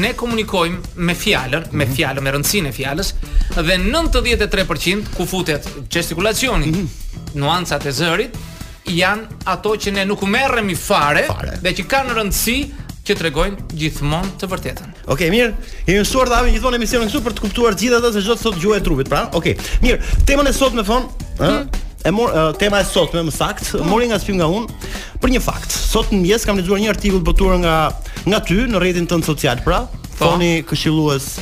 Ne komunikojmë me fjalën, me mhm. fjalën, me rëndësinë e fjalës dhe 93% ku futet gestikulacioni, mhm. nuancat e zërit janë ato që ne nuk u merremi fare, fare. dhe që kanë rëndësi që tregojnë gjithmonë të vërtetën. Okej, okay, mirë. Jemi mësuar të hapim gjithmonë emisionin këtu për të kuptuar gjithë ato se çdo të thotë gjuha e trupit, pra. Okej. Okay. Mirë. Temën e sotme Fon, ëh, mm -hmm. e mor uh, tema e sotme më saktë, mm -hmm. mori ngacmim nga unë për një fakt. Sot në mëngjes kam lexuar një artikull botuar nga Nga ty në rrjetin tënd social, pra, po. Foni këshillues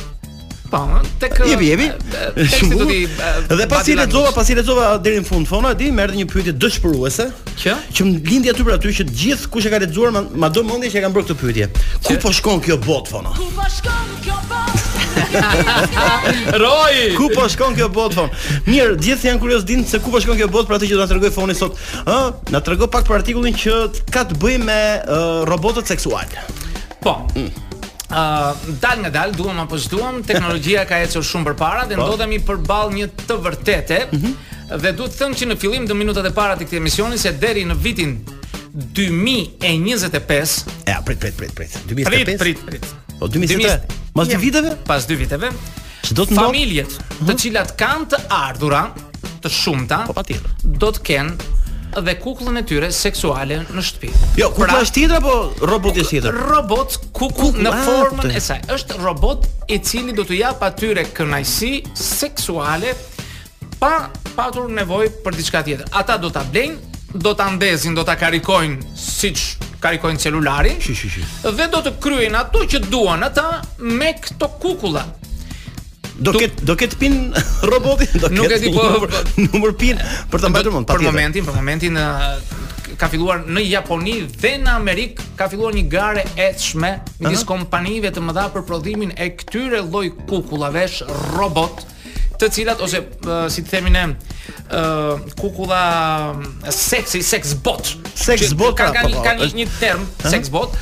Po, tek Jepi, jepi. Teksti do ti Dhe pasi lexova, pasi lexova deri në fund Fona, e di më erdhi një pyetje dëshpëruese. Që? Që më lindi aty për aty që gjithë kush e ka lexuar, ma, ma do mendja që e kanë bërë këtë pyetje. Ku po shkon kjo botë Fona? Ku po shkon kjo botë? Roj! Ku po shkon kjo botë Fon? Mirë, gjithë janë kurioz din se ku po shkon kjo botë për atë që do na tregojë Foni sot Ë, na trego pak për artikullin që ka të bëjë me uh, robotët seksual. Po. Mm. Uh, dal nga dal, duam apo s'duam, teknologjia ka ecur shumë përpara dhe po. ndodhemi përballë një të vërtete. Mm -hmm. Dhe duhet të them që në fillim në minutat e para të këtij emisioni se deri në vitin 2025, e prit prit prit prit. 2025. Prit prit prit. Po 2025. Mas dy viteve? Pas dy viteve. Që do të familjet, të cilat kanë të ardhura të shumta, po patjetër, do të kenë dhe kukullën e tyre seksuale në shtëpi. Jo, kukulla pra, është tjetër apo roboti është tjetër? Robot kukull në ah, formën e saj. Është robot i cili do t'u japë atyre kënaqësi seksuale pa patur nevojë për diçka tjetër. Ata do ta blejnë, do ta ndezin, do ta karikojnë siç karikojnë celularin. Shi shi shi. Dhe do të kryejnë ato që duan ata me këto kukulla. Do të ketë do ketë pin roboti, do ketë. Nuk e di po numër pin për ta mbajtur mend. Për momentin, për momentin ka filluar në Japoni dhe në Amerikë ka filluar një garë e ethshme midis kompanive të mëdha për prodhimin e këtyre lloj kukullavesh robot të cilat ose uh, si të themi ne ë uh, kukulla seksi sex bot sex bot ka kanë po, po, kanë një term sex bot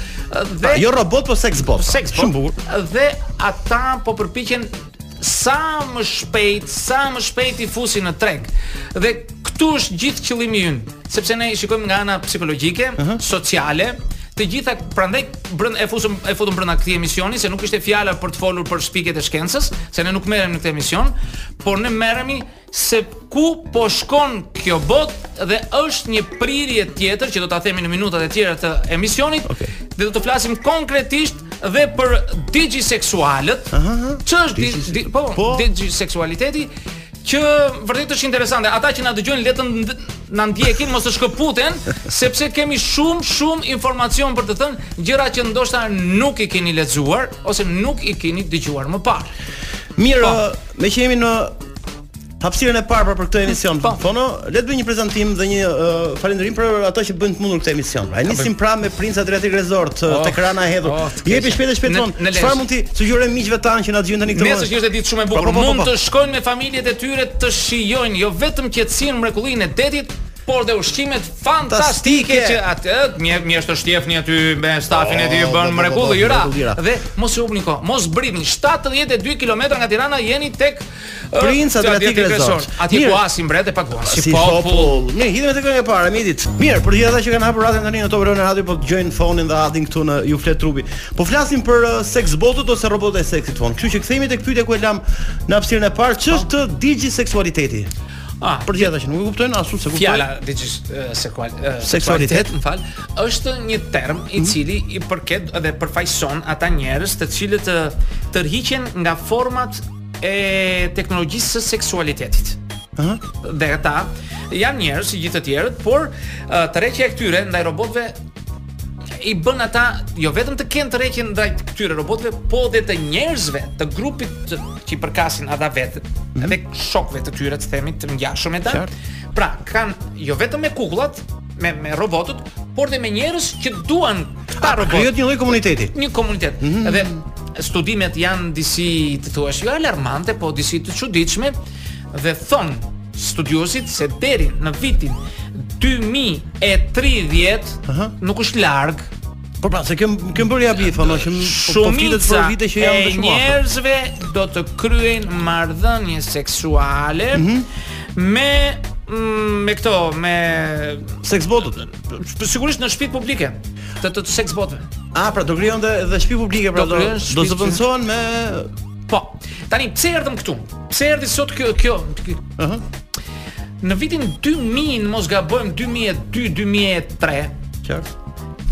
dhe jo robot po sex bot sex bot shumë bukur dhe ata po përpiqen sa më shpejt sa më shpejt t'i fusin në treg dhe këtu është gjithë qëllimi ynë sepse ne i shikojmë nga ana psikologjike, uh -huh. sociale, të gjitha prandaj brën e fusëm e futëm brenda këtij emisioni se nuk ishte fjala për të folur për shpikjet e shkencës, se ne nuk merremi në këtë emision, por ne merremi se ku po shkon kjo botë dhe është një prirje tjetër që do ta themi në minutat e tjera të emisionit. Okay. Dhe do të flasim konkretisht dhe për digiseksualët. Ç'është di, di, po, po. digiseksualiteti? Që vërtet është interesante. Ata që na dëgjojnë le të na ndjekin, mos të shkëputen, sepse kemi shumë shumë informacion për të thënë, gjëra që ndoshta nuk i keni lexuar ose nuk i keni dëgjuar më parë. Mirë, po. meqë jemi në hapësirën e parë pra për këtë emision, po, po. Le të bëj një prezantim dhe një uh, falënderim për ato që bëjnë të mundur këtë emision. Pra, nisim pra me Prince Adriatic Resort oh, tek Rana e hedhur. Oh, Jepi shpejt e shpejt Fon. Çfarë mund t'u sugjerojmë miqve tanë që na dëgjojnë tani këtë? Nëse është ditë shumë e bukur, po, po, po, mund të shkojnë me familjet e tyre të shijojnë jo vetëm qetësinë mrekullinë e detit, por dhe ushqimet fantastike që atë mjeshtër Shtjefni aty me stafin e tij oh, bën mrekullira. Dhe mos humbni kohë, mos prini 72 kilometra nga Tirana jeni tek Princ Adriatik Resort. Atje ku ha si mbret e paguan si, si popull. Mirë, hidhemi te kënga e parë, miq. Mirë, për gjithë ata që kanë hapur radion tani në Top Albania Radio po dëgjojnë Fonin dhe Adin këtu në Ju flet trupi. Po flasim për uh, seks botët ose robotët e seksit Fon. Kështu që kthehemi tek pyetja ku e lamë në hapësirën e parë, ç'është po. digi seksualiteti? Ah, për gjithë ata që nuk e kuptojnë, as unë s'e kuptoj. Fjala digi uh, sekual, uh, seksualitet, më fal, është një term i mhm. cili i përket dhe përfaqëson ata njerëz të cilët uh, tërhiqen nga format e teknologjisë së seksualitetit. Ëh, dhe ata janë njerëz si gjithë të tjerët, por uh, tërheqja e këtyre ndaj robotëve i bën ata jo vetëm të kenë tërheqjen ndaj këtyre robotëve, po dhe të njerëzve, të grupit të, që i përkasin ata vetë, mm -hmm. edhe shokëve të tyre të themi të ngjashëm me ta. Pra, kanë jo vetëm me kukullat, me me robotët, por dhe me njerëz që duan këta robotë. Krijohet një lloj komuniteti. Një komunitet. Mm -hmm. Dhe studimet janë disi, të thuash, jo alarmante, po disi të çuditshme dhe thonë studiuesit se deri në vitin 2030 uh -huh. nuk është larg Po pra, se kem kem bërë abi fama që po, po flitet për vite që janë dëshmuar. Shumica njerëzve do të kryejnë marrëdhënie seksuale mm -hmm. me mm, me këto, me seks botët. Sigurisht në shtëpi publike të të, të seks botëve. Ah, pra do krijohen edhe shtëpi publike pra do do të zëvendësohen me Po. Tani pse erdhëm këtu? Pse erdhi sot kjo kjo? Ëh. Në vitin 2000, mos gabojmë 2002-2003. Qartë.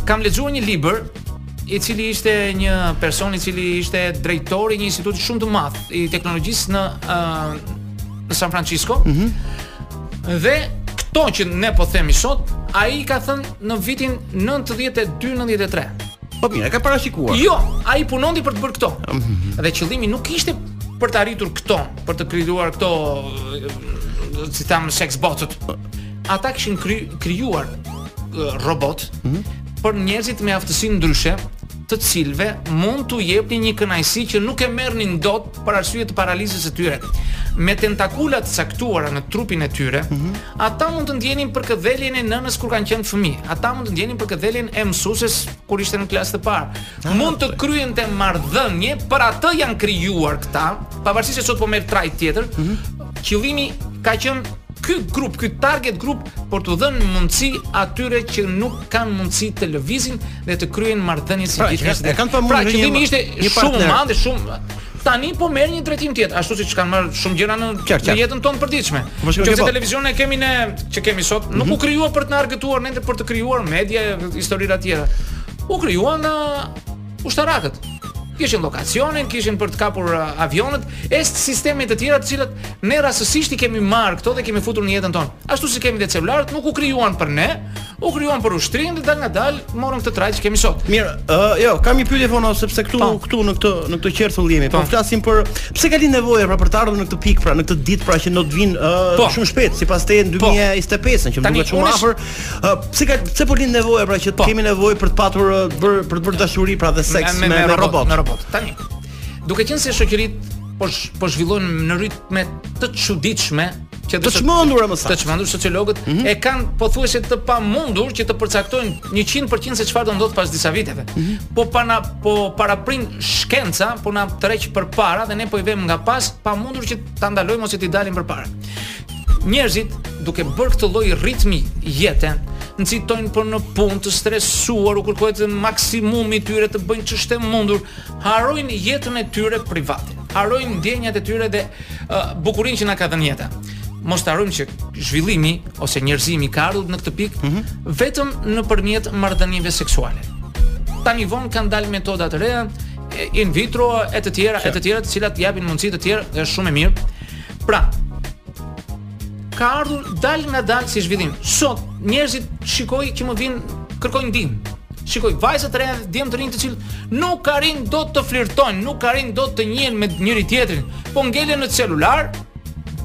kam lexuar një libër i cili ishte një person i cili ishte drejtori i një instituti shumë të madh i teknologjisë në uh, në San Francisco. Mm -hmm. Dhe këto që ne po themi sot, ai ka thënë në vitin 92-93. Po mirë, e ka parashikuar. Jo, ai punonte për të bërë këto. Mm -hmm. Dhe qëllimi nuk ishte për të arritur këto, për të krijuar këto si thamë sex botët. ata kishin kry, krijuar robot mm -hmm. për njerëzit me aftësi ndryshe, të cilëve mund t'u jepnin një kënaqësi që nuk e merrnin dot për arsye të paralizës së tyre. Me tentakula të caktuara në trupin e tyre, mm -hmm. ata mund të ndjenin përkëdheljen e nënës kur kanë qenë fëmijë. Ata mund të ndjenin përkëdheljen e mësueses kur ishte në klasë të parë. Ah, mund të kryente marrëdhënie, për atë janë krijuar këta, pavarësisht se sot po merr trajtë tjetër. Mm -hmm. Qëllimi ka qenë Ky grup, ky target grup për t'u dhënë mundësi atyre që nuk kanë mundësi të lëvizin dhe të kryejnë marrëdhënie si pra, gjithë njerëzit. Pra, qëllimi ishte shumë i madh dhe shumë tani po merr një drejtim tjetër, ashtu siç kanë marrë shumë gjëra në jetën tonë të përditshme. Po që po. televizionin e kemi ne që kemi sot, nuk mhm. u krijua për të na argëtuar ne, për të krijuar media, historira të tjera. U krijuan Ushtarakët kishin lokacionin, kishin për të kapur uh, avionët, ishin sisteme të tjera të cilat ne rastësisht i kemi marrë këto dhe i kemi futur në jetën tonë. Ashtu si kemi dhe celularët, nuk u krijuan për ne, u krijuan për ushtrinë dhe dalëngadalë morën këtë trajtë që kemi sot. Mirë, uh, jo, kam një pyetje fono sepse këtu pa. Po. këtu në këtë në këtë qerthull jemi. Po, po flasim për pse ka lindur nevoja pra për të ardhur në këtë pikë, pra në këtë ditë pra që do të vijnë uh, po. shumë shpejt sipas teje në 2025-ën që më duket shumë afër. Ë, pse ka pse po lind nevoja pra që të kemi nevojë për të patur ë, të bërë për të bërë dashuri pra dhe seks me, me, robot. Me robot. Tani, duke qenë se shoqëritë po zh- po zhvillohen në ritme të çuditshme, që Të çmendura më të saktë. çmendura sociologët Mhm. e kanë pothuajse të pamundur që të përcaktojnë 100% se çfarë do ndodhë pas disa viteve. Mhm. Po pa na po paraprin shkenca, po na tërheq përpara dhe ne po i vemi nga pas, pamundur që ta ndalojmë ose t'i dalim përpara. Njerëzit duke bërë këtë lloj ritmi jete, nxitojnë për në punë të stresuar, u kërkohet maksimumi i tyre të bëjnë ç'është e mundur, harrojnë jetën e tyre private, harrojnë ndjenjat e tyre dhe uh, bukurinë që na ka dhënë jeta. Mos të harrojmë që zhvillimi ose njerëzimi ka ardhur në këtë pikë mm -hmm. vetëm nëpërmjet marrëdhënieve seksuale. Tani vonë kanë dalë metoda të reja in vitro e të tjera e të tjera të cilat japin mundësi të tjera dhe është shumë e mirë. Pra, ka ardhur dalëngadalë si zhvillim. Sot njerëzit shikoj që më vijnë kërkojnë ndihmë. Shikoj vajza të reja, djem të rinj të cilët nuk arrijnë dot të flirtojnë, nuk arrijnë dot të njihen me njëri-tjetrin, po ngelen në celular,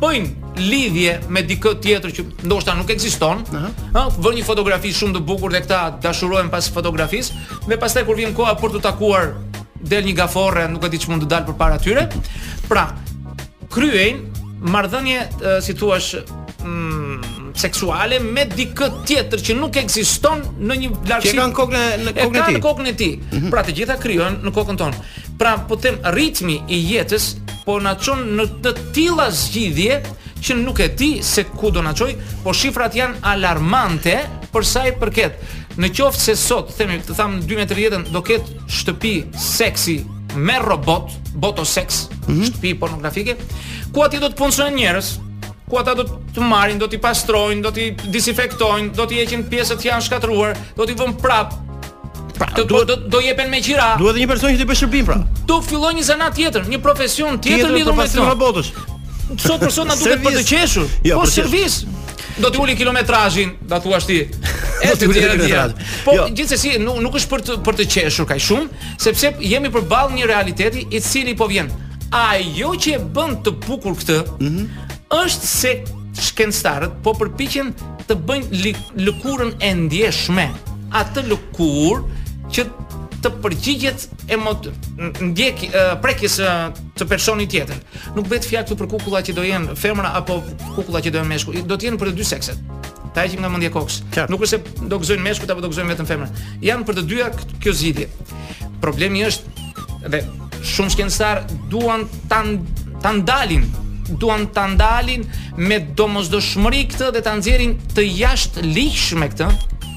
bëjnë lidhje me dikë tjetër që ndoshta nuk ekziston, ëh, uh -huh. vë një fotografi shumë të bukur dhe këta dashurohen pas fotografisë, dhe pastaj kur vjen koha për t'u takuar del një gaforre, nuk e di ç'mund të dalë përpara tyre. Pra, kryejnë marrëdhënie si thua mm, seksuale me dikë tjetër që nuk ekziston në një lartësi. Që kanë kokën në kokën e tij. Kanë kokën e tij. Mm -hmm. Pra të gjitha krijohen në kokën tonë. Pra po them ritmi i jetës po na çon në të tilla zgjidhje që nuk e di se ku do na çoj, po shifrat janë alarmante për sa i përket. Në qoftë se sot, themi, të thamë 2030 do ketë shtëpi seksi me robot, boto seks, mm -hmm. shtëpi pornografike, ku aty do të punësojnë njerëz, ku ata do të marrin, do t'i pastrojnë, do t'i disinfektojnë, do t'i heqin pjesët që janë shkatërruar, do t'i vënë prapë Pra, do, duhet do, do jepen me qira. Duhet një person që të bëj shërbim pra. Do fillojë një zanat tjetër, një profesion tjetër lidhur me këtë. Tjetër profesion robotësh. Sot për sot na duhet për të qeshur. Jo, po servis. Do t'i uli kilometrazhin, do thuash ti. E të tjera të tjera. Po jo. gjithsesi nuk nuk është për të për të qeshur kaq shumë, sepse jemi përballë një realiteti i cili po vjen. Ajo që e bën të bukur këtë, mm -hmm. është se shkencëtarët po përpiqen të bëjnë lëkurën e ndjeshme, atë lëkurë që të përgjigjet emot ndjek prekjes të personit tjetër. Nuk bëhet fjalë këtu për kukulla që do jenë femra apo kukulla që do jenë meshkuj, do të jenë për të dy sekset. Ta heqim nga mendja e kokës. Nuk është se do gëzojnë meshkujt apo do gëzojnë vetëm femrat. Janë për të dyja kjo zgjidhje. Problemi është dhe shumë shkencëtar duan ta ta ndalin duan ta ndalin me domosdoshmëri këtë dhe ta nxjerrin të jashtëligjshme këtë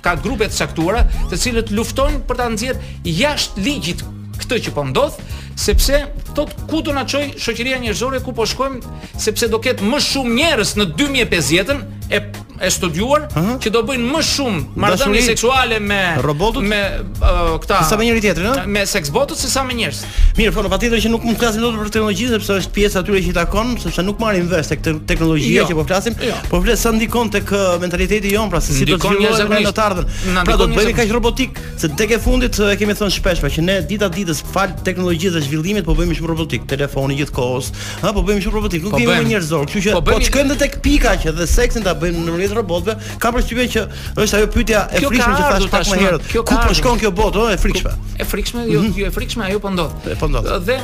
ka grupe të caktuara të cilët luftojnë për ta nxjerr jashtë ligjit këtë që po ndodh, sepse thot ku do na çoj shoqëria njerëzore ku po shkojmë, sepse do ketë më shumë njerëz në 2050-ën e e studiuar uh -huh. që do bëjnë më shumë marrëdhënie seksuale me robotët me uh, këta sa me njëri tjetrin ëh me seks botët se sa me njerëz. Mirë, po patjetër që nuk mund të flasim dot për teknologji sepse është pjesa atyre që i takon sepse nuk marrin vesh tek teknologjia jo. që po flasim, jo. po flet sa ndikon tek mentaliteti jon pra se si do të zhvillohet në të ardhmen. Pra do të bëhemi kaq robotik Se tek e fundit e kemi thënë shpesh, pra që ne dita ditës fal teknologjisë dhe zhvillimit po bëhemi shumë robotik, telefoni gjithkohës, ha po bëhemi shumë robotik, nuk po jemi më njerëzor, kështu që po, po shkojmë tek pika që dhe seksin ta bëjmë nëpërmjet robotëve, kam përshtypje që është ajo pyetja e frikshme që thash pak më herët. Ku po shkon kjo botë, ëh, e frikshme. E frikshme, jo, mhm. jo e frikshme, ajo po ndodh. Po ndodh. Dhe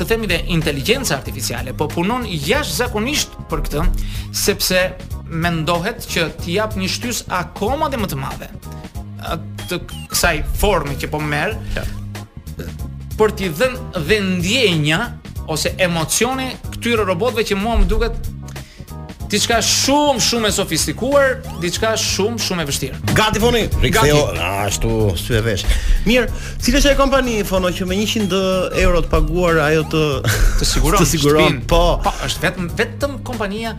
të themi dhe inteligjenca artificiale po punon jashtëzakonisht për këtë, sepse mendohet që t'i jap një shtys akoma dhe më të madhe. të kësaj forme që po merr. Po. Për t'i dhënë dhe ndjenja ose emocione këtyre robotëve që mua më duket diçka shumë shumë e sofistikuar, diçka shumë shumë e vështirë. Gati foni, riktheu ashtu sy e vesh. Mirë, cila është ajo kompani fono që me 100 euro të paguar ajo të të siguron, të siguron, po. Po, është vetëm vetëm kompania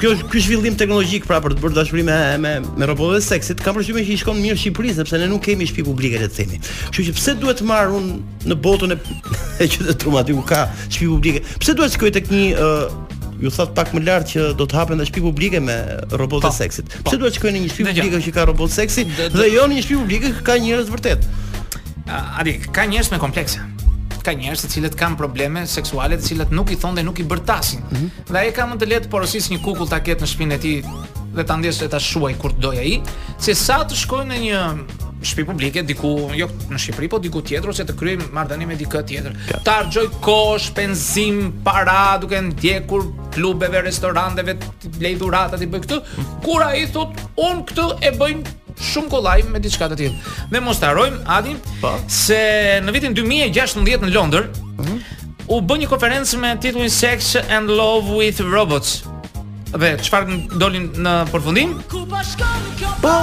Kjo është ky zhvillim teknologjik pra për të bërë dashuri me me me robotët e seksit, kam përshtypjen që i shkon mirë Shqipërisë sepse ne nuk kemi shtëpi publike le të themi. Kështu që pse duhet të marr unë në botën e e qytetëruar aty ku ka shtëpi publike? Pse duhet të shkoj tek një ë ju thatë pak më lart që do të hapen dhe shtëpi publike me robotët e seksit. Pse duhet të shkoj në një shtëpi publike që ka robot seksi dhe jo në një shtëpi publike që ka njerëz vërtetë? Adi, ka njerëz me komplekse ka njerëz të cilët kanë probleme seksuale të cilët nuk i thonë dhe nuk i bërtasin. Mm -hmm. Dhe ai e ka më të lehtë të porositë një kukull, ta ketë në shpinë e tij dhe ta ndezë e ta shuajë kur të dojë ai, se sa të shkojë në një shpi publike diku, jo në Shqipëri, po diku tjetër ose të kryejë marrëdhënie me dikë tjetër. Të harxhojë kohë, shpenzim, para duke ndjekur klubeve, restoranteve, të blejë dhurata, t'i bëjë këto, kur ai thotë unë këtë e bëj shumë kollaj me diçka të tillë. Ne mos ta harrojmë Adi, po. se në vitin 2016 në Londër, mm -hmm u bë një konferencë me titullin Sex and Love with Robots. Dhe çfarë dolin në përfundim? Po. po.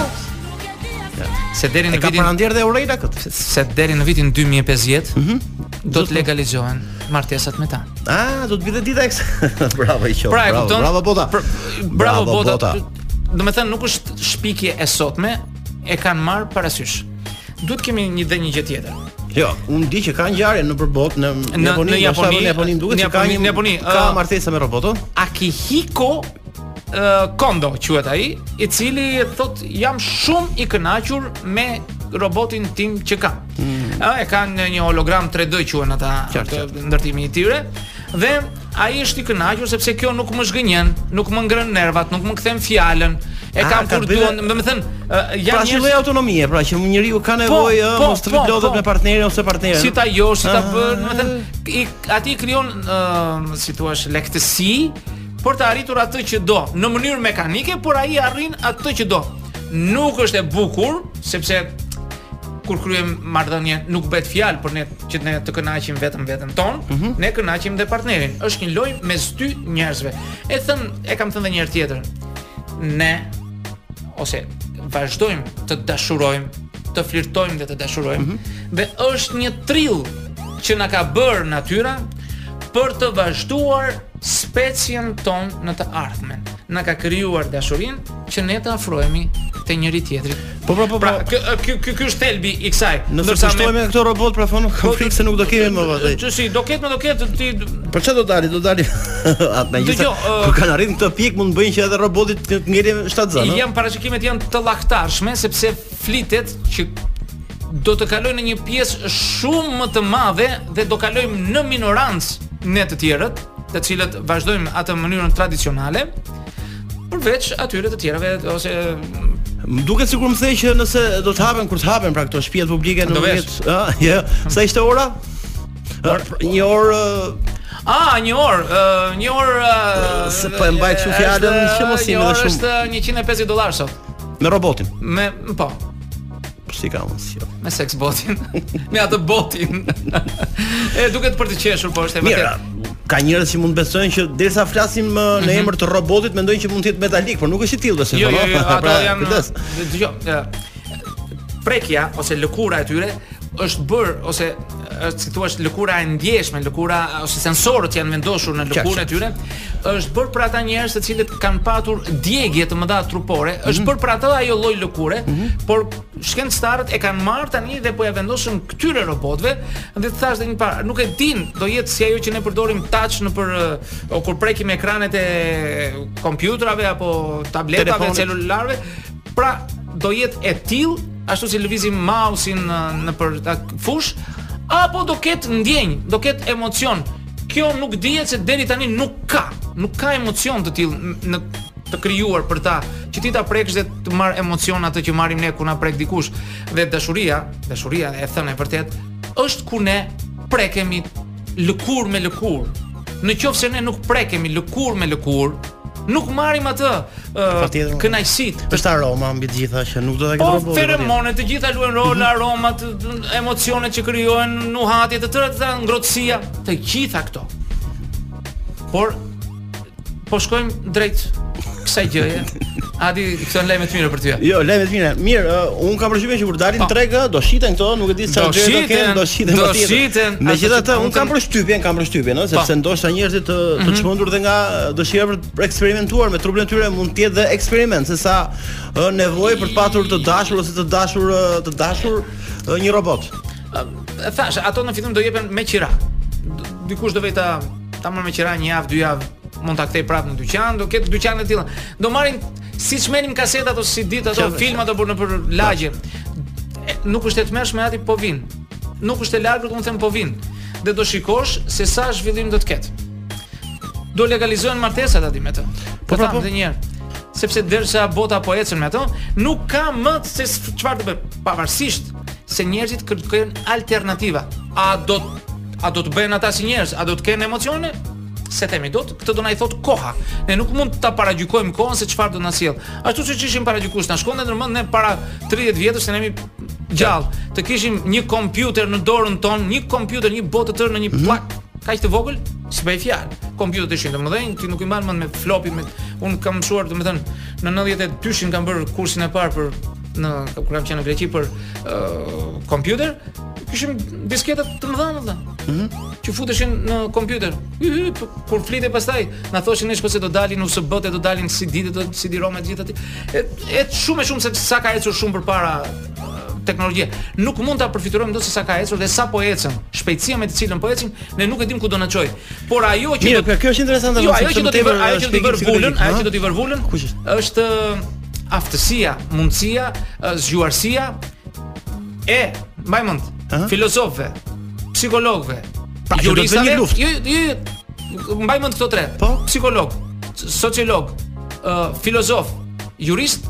Se deri në vitin ka ndjer dhe Urejta kët. Se deri në vitin 2050, mm -hmm. do të legalizohen martesat me ta. Ah, do të vijë dita eks. bravo i qoftë. Pra, bravo, bravo bota. Pra, bravo, bravo bota. bota. Domethënë nuk është shpikje e sotme, e kanë marrë parasysh. Duhet kemi një dhe një gjë tjetër. Jo, unë di që ka ngjarje nëpër botë në në Japoni, në Japoni, në Japoni duket se ka një në Japoni, ka uh, martesa me robotë. Akihiko uh, Kondo quhet ai, i cili thotë jam shumë i kënaqur me robotin tim që kam. Uh, e kanë një hologram 3D quhen ata ndërtimi i tyre dhe Ai është i kënaqur sepse kjo nuk më zhgënjen, nuk më ngren nervat, nuk më kthen fjalën. E kam kur dua, domethënë, janë pra, një lloj autonomie, pra që njeriu ka po, nevojë po, mos të po, lodhet po, me partnerin ose partneren. Si ta joshë, si ta, ah, bëjë, domethënë, ai të krijon, uh, si i thonë, lehtësi për të arritur atë që do, në mënyrë mekanike, por ai arrin atë që do. Nuk është e bukur, sepse kur kryem marrëdhënie nuk bëhet fjalë për ne që ne të kënaqim vetëm veten tonë, mm -hmm. ne kënaqim dhe partnerin. Është një lojë mes dy njerëzve. E them, e kam thënë edhe një herë tjetër. Ne ose vazhdojmë të dashurojmë, të flirtojmë dhe të dashurojmë. Mm -hmm. Dhe është një trill që na ka bërë natyra për të vazhduar specien tonë në të ardhmen. na ka krijuar dashurinë që ne të afrohemi te njëri tjetri. Po po po. Pra, po. ky ky ky ky është thelbi i kësaj. Nëse shtojmë me këto robot pra thonë po, konflikt se nuk do kemi më vëllai. Që si do ketë më do ketë ti Për çfarë do dali? Do dali atë në gjithë. Kur kanë arritur këtë pikë mund të bëjnë që edhe robotët të ngelin shtatzënë. Jo, parashikimet janë të llahtarshme sepse flitet që do të kalojnë në një pjesë shumë më të madhe dhe do kalojmë në minorancë ne të tjerët të cilët vazhdojmë atë mënyrën tradicionale, përveç atyre të tjerave ose Më duket sikur më the që nëse do të hapen kur të hapen pra këto shtëpitë publike në mëngjes, ë, jo. Sa ishte ora? Or, një orë Ah, një orë, uh, një orë uh, se po e mbaj kështu fjalën që mos jemi edhe shumë. Është 150 dollarë sot. Me robotin. Me, po. si ka mos jo. Me seks botin. me atë botin. e duket për të qeshur, po është e vërtetë. Mira, ka njerëz që mund të besojnë që derisa flasim në mm -hmm. emër të robotit mendojnë që mund të jetë metalik, por nuk është i tillë se jo, jo, jo, ato pra, janë. Dëgjoj. Prekja ose lëkura e tyre është bërë ose është si të thuash lëkura e ndjeshme, lëkura ose sensorët që janë vendosur në lëkurën e tyre, është bërë për ata njerëz të cilët kanë patur djegie të mëdha trupore, është mhm. bërë për atë ajo lloj lëkure, mhm. por shkencëtarët e kanë marrë tani dhe po ja vendosin këtyre robotëve dhe të thashë dhe më parë, nuk e dinë, do jetë si ajo që ne përdorim touch nëpër, kur prekim ekranet e kompjuterave apo tabletave, celularëve, Pra, do jetë e tillë, ashtu si lëvizim mausin në, nëpër atë fushë, apo do ketë ndjenjë, do ketë emocion. Kjo nuk dihet se deri tani nuk ka, nuk ka emocion të tillë të krijuar për ta, që ti ta prekësh dhe të marrë emocion atë që marrim ne kur na prek dikush. Dhe dashuria, dashuria e thënë e vërtetë, është kur ne prekemi lëkurë me lëkurë. Në qoftë se ne nuk prekemi lëkurë me lëkurë, nuk marrim atë uh, kënaqësi. Është aroma mbi të gjitha që nuk do ta ketë. Po feromonet të gjitha luajnë rol, mm -hmm. aromat, emocionet që krijohen, nuhatjet, të tëra të tëra, ngrohtësia, të gjitha këto. Por Po shkojmë drejt kësaj gjëje. Adi, këto janë lajme të mira për ty. Jo, lajme të mira. Mirë, uh, unë kam përshtypjen që kur dalin në treg do shiten këto, nuk e di sa gjë do kenë, do shiten më tjetër. Do shiten. Megjithatë, unë kam përshtypjen, kam përshtypjen, ëh, po. sepse ndoshta njerëzit të të mhm. çmendur dhe nga dëshira për të eksperimentuar me trupin e tyre mund të jetë dhe eksperiment, se sa nevojë për të patur të dashur ose të dashur të dashur një robot. Thashë, ato në fillim do jepen me qira. Dikush do vej ta ta marrë me qira një javë, dy javë, mund ta kthej prapë në dyqan, do ketë dyqane të tilla. Do marrin si ç'merrnim kasetat ato CD-të ato filmat dikur nëpër lagje. Nuk është e tmerrshme aty po vin. Nuk është e largët, unë them po vin. Dhe do shikosh se sa zhvillim do të ketë. Do legalizohen martesat aty me të. Po pra, po. Sepse derisa bota po ecën me ato, nuk ka më se çfarë të bëj. Pavarësisht se njerëzit kërkojnë alternativa. A do a do të bëhen ata si njerëz, a do të kenë emocione? S'e themi dot, këtë do na e thotë koha. Ne nuk mund ta paragjykojmë kohën se çfarë do na sjellë. Ashtu siç ishim paragjykuar na shkonte ndër mend ne para 30 vjetësh sa ne jemi gjallë, të kishim një kompjuter në dorën tonë, një kompjuter, një botë të tërë në një mhm. pllakë kaq të vogël, s'bëhej fjalë. Kompjuterët ishin të mëdhenj, ti nuk i mban mend me flopi me unë kam mësuar, domethënë në 92-shin kam bërë kursin e parë për në kur kam qenë në Greqi për uh, kompjuter, kishim disketa të mëdha mëdha. Ëh. Mm -hmm. Që futeshin në kompjuter. Kur flitej pastaj, na thoshin ne se do dalin USB dhe do dalin CD dhe do CD-ROM e gjithë aty. Është, është shumë e shumë se sa ka ecur shumë përpara teknologjia. Nuk mund ta përfytyrojmë dot se sa ka ecur dhe sa po ecën. Shpejtësia me të cilën po ecën, ne nuk e dimë ku do na çojë. Por ajo që Mirë, do... pra, kjo është interesante. Jo, ajo që do të vërë, ajo që do të vërë vulën, ajo që do të vërë vulën, është aftësia, mundësia, zgjuarsia e, mbaj mend, filozofëve, psikologëve, pra, juristëve, jo, jo, jo, mbaj mend këto tre, po? psikolog, sociolog, uh, filozof, jurist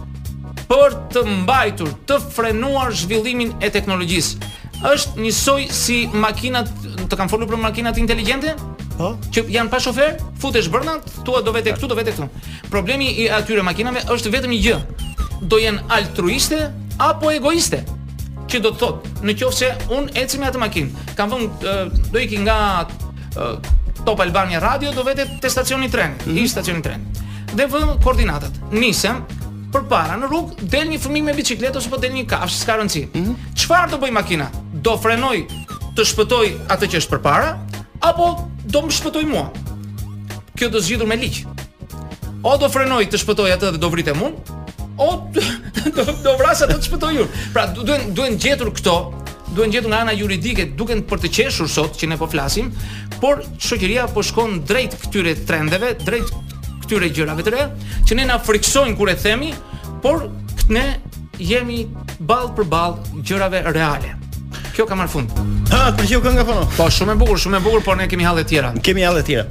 për të mbajtur, të frenuar zhvillimin e teknologjisë. Është njësoj si makinat, të kam folur për makinat inteligjente? Po. Që janë pa shofer, futesh brenda, thua do vete këtu, do vete këtu. Problemi i atyre makinave është vetëm një gjë. Do jenë altruiste apo egoiste? Që do të thotë, në qoftë se unë eci me atë makinë, kam vënë do iki nga Top Albania Radio do vete te stacioni tren, mm -hmm. i stacioni tren. Dhe vë koordinatat. Nisem përpara në rrugë del një fëmijë me biçikletë ose po del një kafshë, s'ka rëndësi. Mhm. Çfarë mm -hmm. do bëjë makina? Do frenojë të shpëtojë atë që është përpara apo do më shpëtojë mua? kjo do zgjidhur me ligj. O do frenojë të shpëtojë atë dhe do vritem unë, o do do vrasë atë të shpëtoj unë. Pra duhen duhen gjetur këto duhen gjetur nga ana juridike duken për të qeshur sot që ne po flasim, por shoqëria po shkon drejt këtyre trendeve, drejt këtyre gjërave të reja, që ne na frikësojnë kur e themi, por këtë ne Jemi ballë për ballë gjërave reale. Kjo ka marrë fund. Ha, të pëlqeu kënga apo jo? Po, shumë e bukur, shumë e bukur, por ne kemi halle të tjera. Kemi halle të tjera.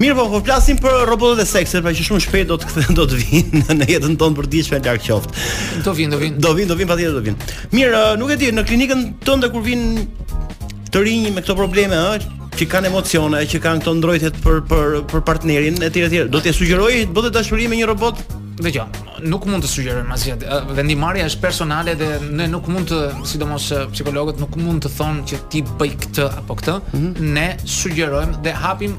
Mirë po, po flasim për robotët e seksit, pra që shumë shpejt do të kthen, do të vinë në jetën tonë për diçka, larg qoftë. Do vinë, do vinë. Do vinë, do vinë patjetër do vinë. Mirë, nuk e di, në klinikën tënde kur vinë të rinj me këto probleme, ëh, që kanë emocione, që kanë këto ndrojtjet për për për partnerin etj etj. Do t'i sugjeroje të bënte dashuri me një robot Dëgjo, nuk mund të sugjerojmë asgjë. Vendimmarrja është personale dhe ne nuk mund të, sidomos psikologët nuk mund të thonë që ti bëj këtë apo këtë. Mm -hmm. Ne sugjerojmë dhe hapim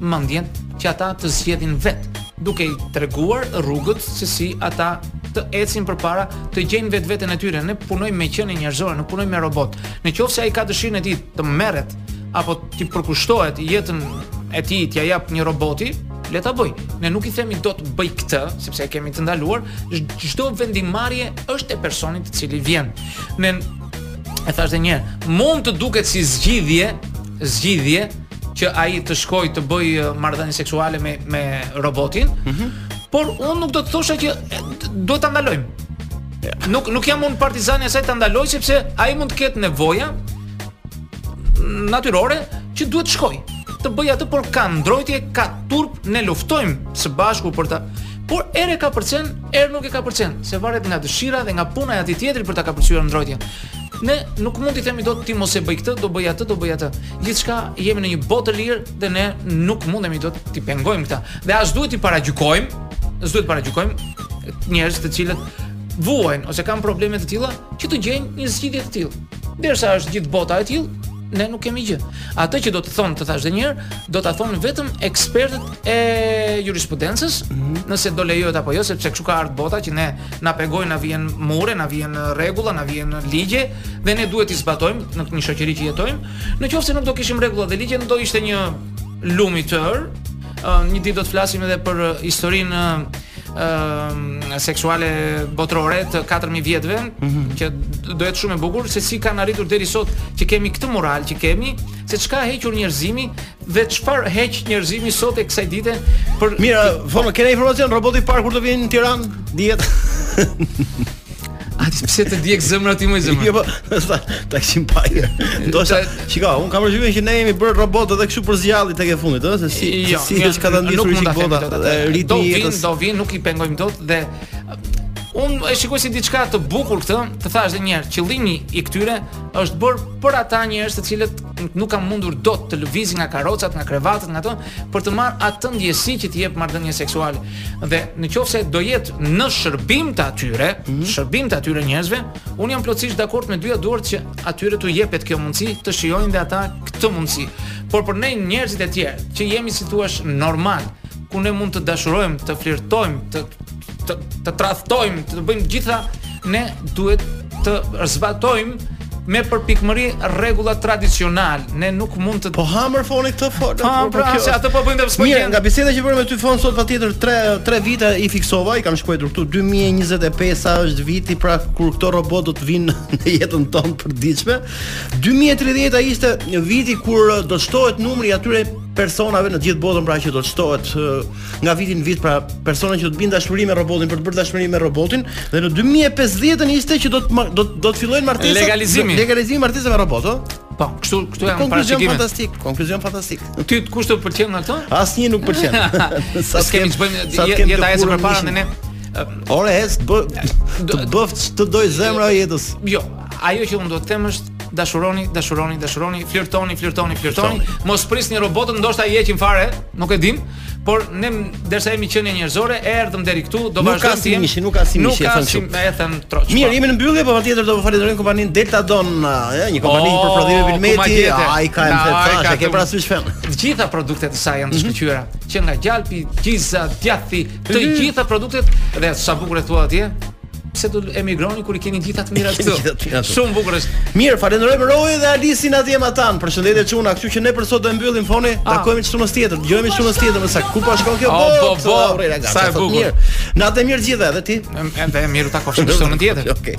mendjen që ata të zgjedhin vet, duke i treguar rrugët se si ata të ecin përpara, të gjejnë vetveten e tyre. Ne punojmë me qenie njerëzore, nuk punojmë me robotë. Në qoftë se ai ka dëshirën e tij të merret apo t'i përkushtohet jetën e tij t'ia japë një roboti, le ta bëjë. Ne nuk i themi do të bësh këtë, sepse e kemi të ndaluar, çdo vendimmarrje është e personit i cili vjen. Unë e thashë një, mund të duket si zgjidhje, zgjidhje që ai të shkojë të bëjë marrëdhënie seksuale me me robotin. Mm -hmm. Por unë nuk do të thosha që duhet ta ndalojmë. Nuk nuk jam unë partizan i asaj ta ndaloj sepse ai mund të ketë nevoja, natyrore që duhet të shkojë. Të bëjë atë por ka ndrojtje, ka turp, ne luftojmë së bashku për ta. Por herë e kapërcen, herë nuk e kapërcen, se varet nga dëshira dhe nga puna e atij tjetrit për ta kapërcyer ndrojtjen. Ne nuk mund t'i themi dot ti mos e bëj këtë, do bëj atë, do bëj atë. Gjithçka jemi në një botë të lirë dhe ne nuk mundemi dot t'i pengojmë këta. Dhe as duhet t'i paragjykojmë, as duhet paragjykojmë njerëz të cilët vuajnë ose kanë probleme të tilla që të gjejnë një zgjidhje të tillë. Derisa është gjithë bota e tillë, ne nuk kemi gjë. Atë që do të thonë, të thashë edhe një herë, do ta thonë vetëm ekspertët e jurisprudencës, mm -hmm. nëse do lejohet apo jo, sepse kështu ka ardhur bota që ne na pengojnë, na vënë mure, na vënë rregulla, na vënë ligje dhe ne duhet t'i zbatojmë në një shoqëri që jetojmë. Në qoftë se nuk do kishim rregulla dhe ligje, do ishte një lëmsh i tërë. Një ditë do të flasim edhe për historinë ë seksuale botërore të 4000 vjetve mhm. që do jetë shumë e bukur se si kanë arritur deri sot që kemi këtë moral që kemi se ç'ka hequr njerëzimi dhe çfarë heq njerëzimi sot e kësaj dite për Mira po, keni informacion roboti i parë kur do vijë në Tiranë dihet A ti pse të djeg zemra ti më zemra. Jo, ta ta kishim pa. Do të shikoj, unë kam dëgjuar që ne jemi bërë robotë edhe kështu për së gjalli tek e fundit, ëh, se si jo, si është ka ta ndihur si bota. Do vinë, do vinë, nuk i pengojmë dot dhe unë e shikoj si diçka të bukur këtë, të thashë edhe një herë, qëllimi i këtyre është bërë për ata njerëz të cilët nuk kanë mundur dot të lëvizin nga karrocat, nga krevatet, nga ato, për të marrë atë ndjesi që të jep marrëdhënia seksuale. Dhe në qoftë se do jetë në shërbim të atyre, mm -hmm. shërbim të atyre njerëzve, unë jam plotësisht dakord me të dyja duart që atyre t'u jepet kjo mundësi të shijojnë dhe ata këtë mundësi. Por për ne njerëzit e tjerë, që jemi si i thuash normal, ku ne mund të dashurojmë, të flirtojmë, të të, të tradhtojmë, të bëjmë të gjitha Ne duhet të zbatojmë me përpikmëri rregulla tradicionale. Ne nuk mund të Po hamër foni këtë fol. Po hamër pra, se atë po bëjmë të spojë. Mirë, nga biseda që bëra me ty fon sot patjetër 3 3 vite i fiksova, i kam shkruar këtu 2025 sa është viti pra kur këto robot do të vijnë në jetën tonë të përditshme. 2030 ishte viti kur do të shtohet numri i atyre personave në gjithë botën pra që do të shtohet nga viti në vit, pra persona që do të bëjnë dashuri me robotin për të bërë dashuri me robotin dhe në 2050-ën ishte që do të do të do të fillojnë martesat legalizimi legalizimi martesave me robot, ëh. Po, kështu kështu janë konkluzion fantastik, konkluzion fantastik. Ty kush të pëlqen nga këto? Asnjë nuk pëlqen. S'kemi të bëjmë jeta ecën përpara ne. Ora ec, të bësh të dojë zemra jetës. Jo, ajo që unë do të them është dashuroni, dashuroni, dashuroni, flirtoni, flirtoni, flirtoni. Mos prisni robotët, ndoshta i heqin fare, nuk e dim, por ne derisa jemi qenie njerëzore, erdhëm deri këtu, do vazhdojmë të jemi. Nuk ka si mishi, nuk ka si mishi, e them troç. Mirë, jemi në mbyllje, po patjetër do të falenderojmë kompaninë Delta Doni, ëh, një kompani oh, për prodhime bulmeti, Ajka në fakt, Ajka e ke parasysh fem. Të gjitha produktet e saj janë të mhm. shkëlqyera, që nga gjalpi, gjiza, djathi, të gjitha produktet dhe sa bukur e thua atje, Pse do emigroni kur i keni gjithë të mirat këtu? Shumë bukur është. Mirë, falenderojmë Roy dhe Alisin atje matanë. Përshëndetje çuna, kështu që ne për sot do e mbyllim foni. Ah. Takohemi të shtunës tjetër, dëgjohemi të shtunës tjetër më saktë. Ku po shkon kjo? Oh, po, po, po. Sa e bukur. Natën e mirë të gjithëve, edhe ti. Edhe mirë u takofshim të shtunën tjetër. Okej.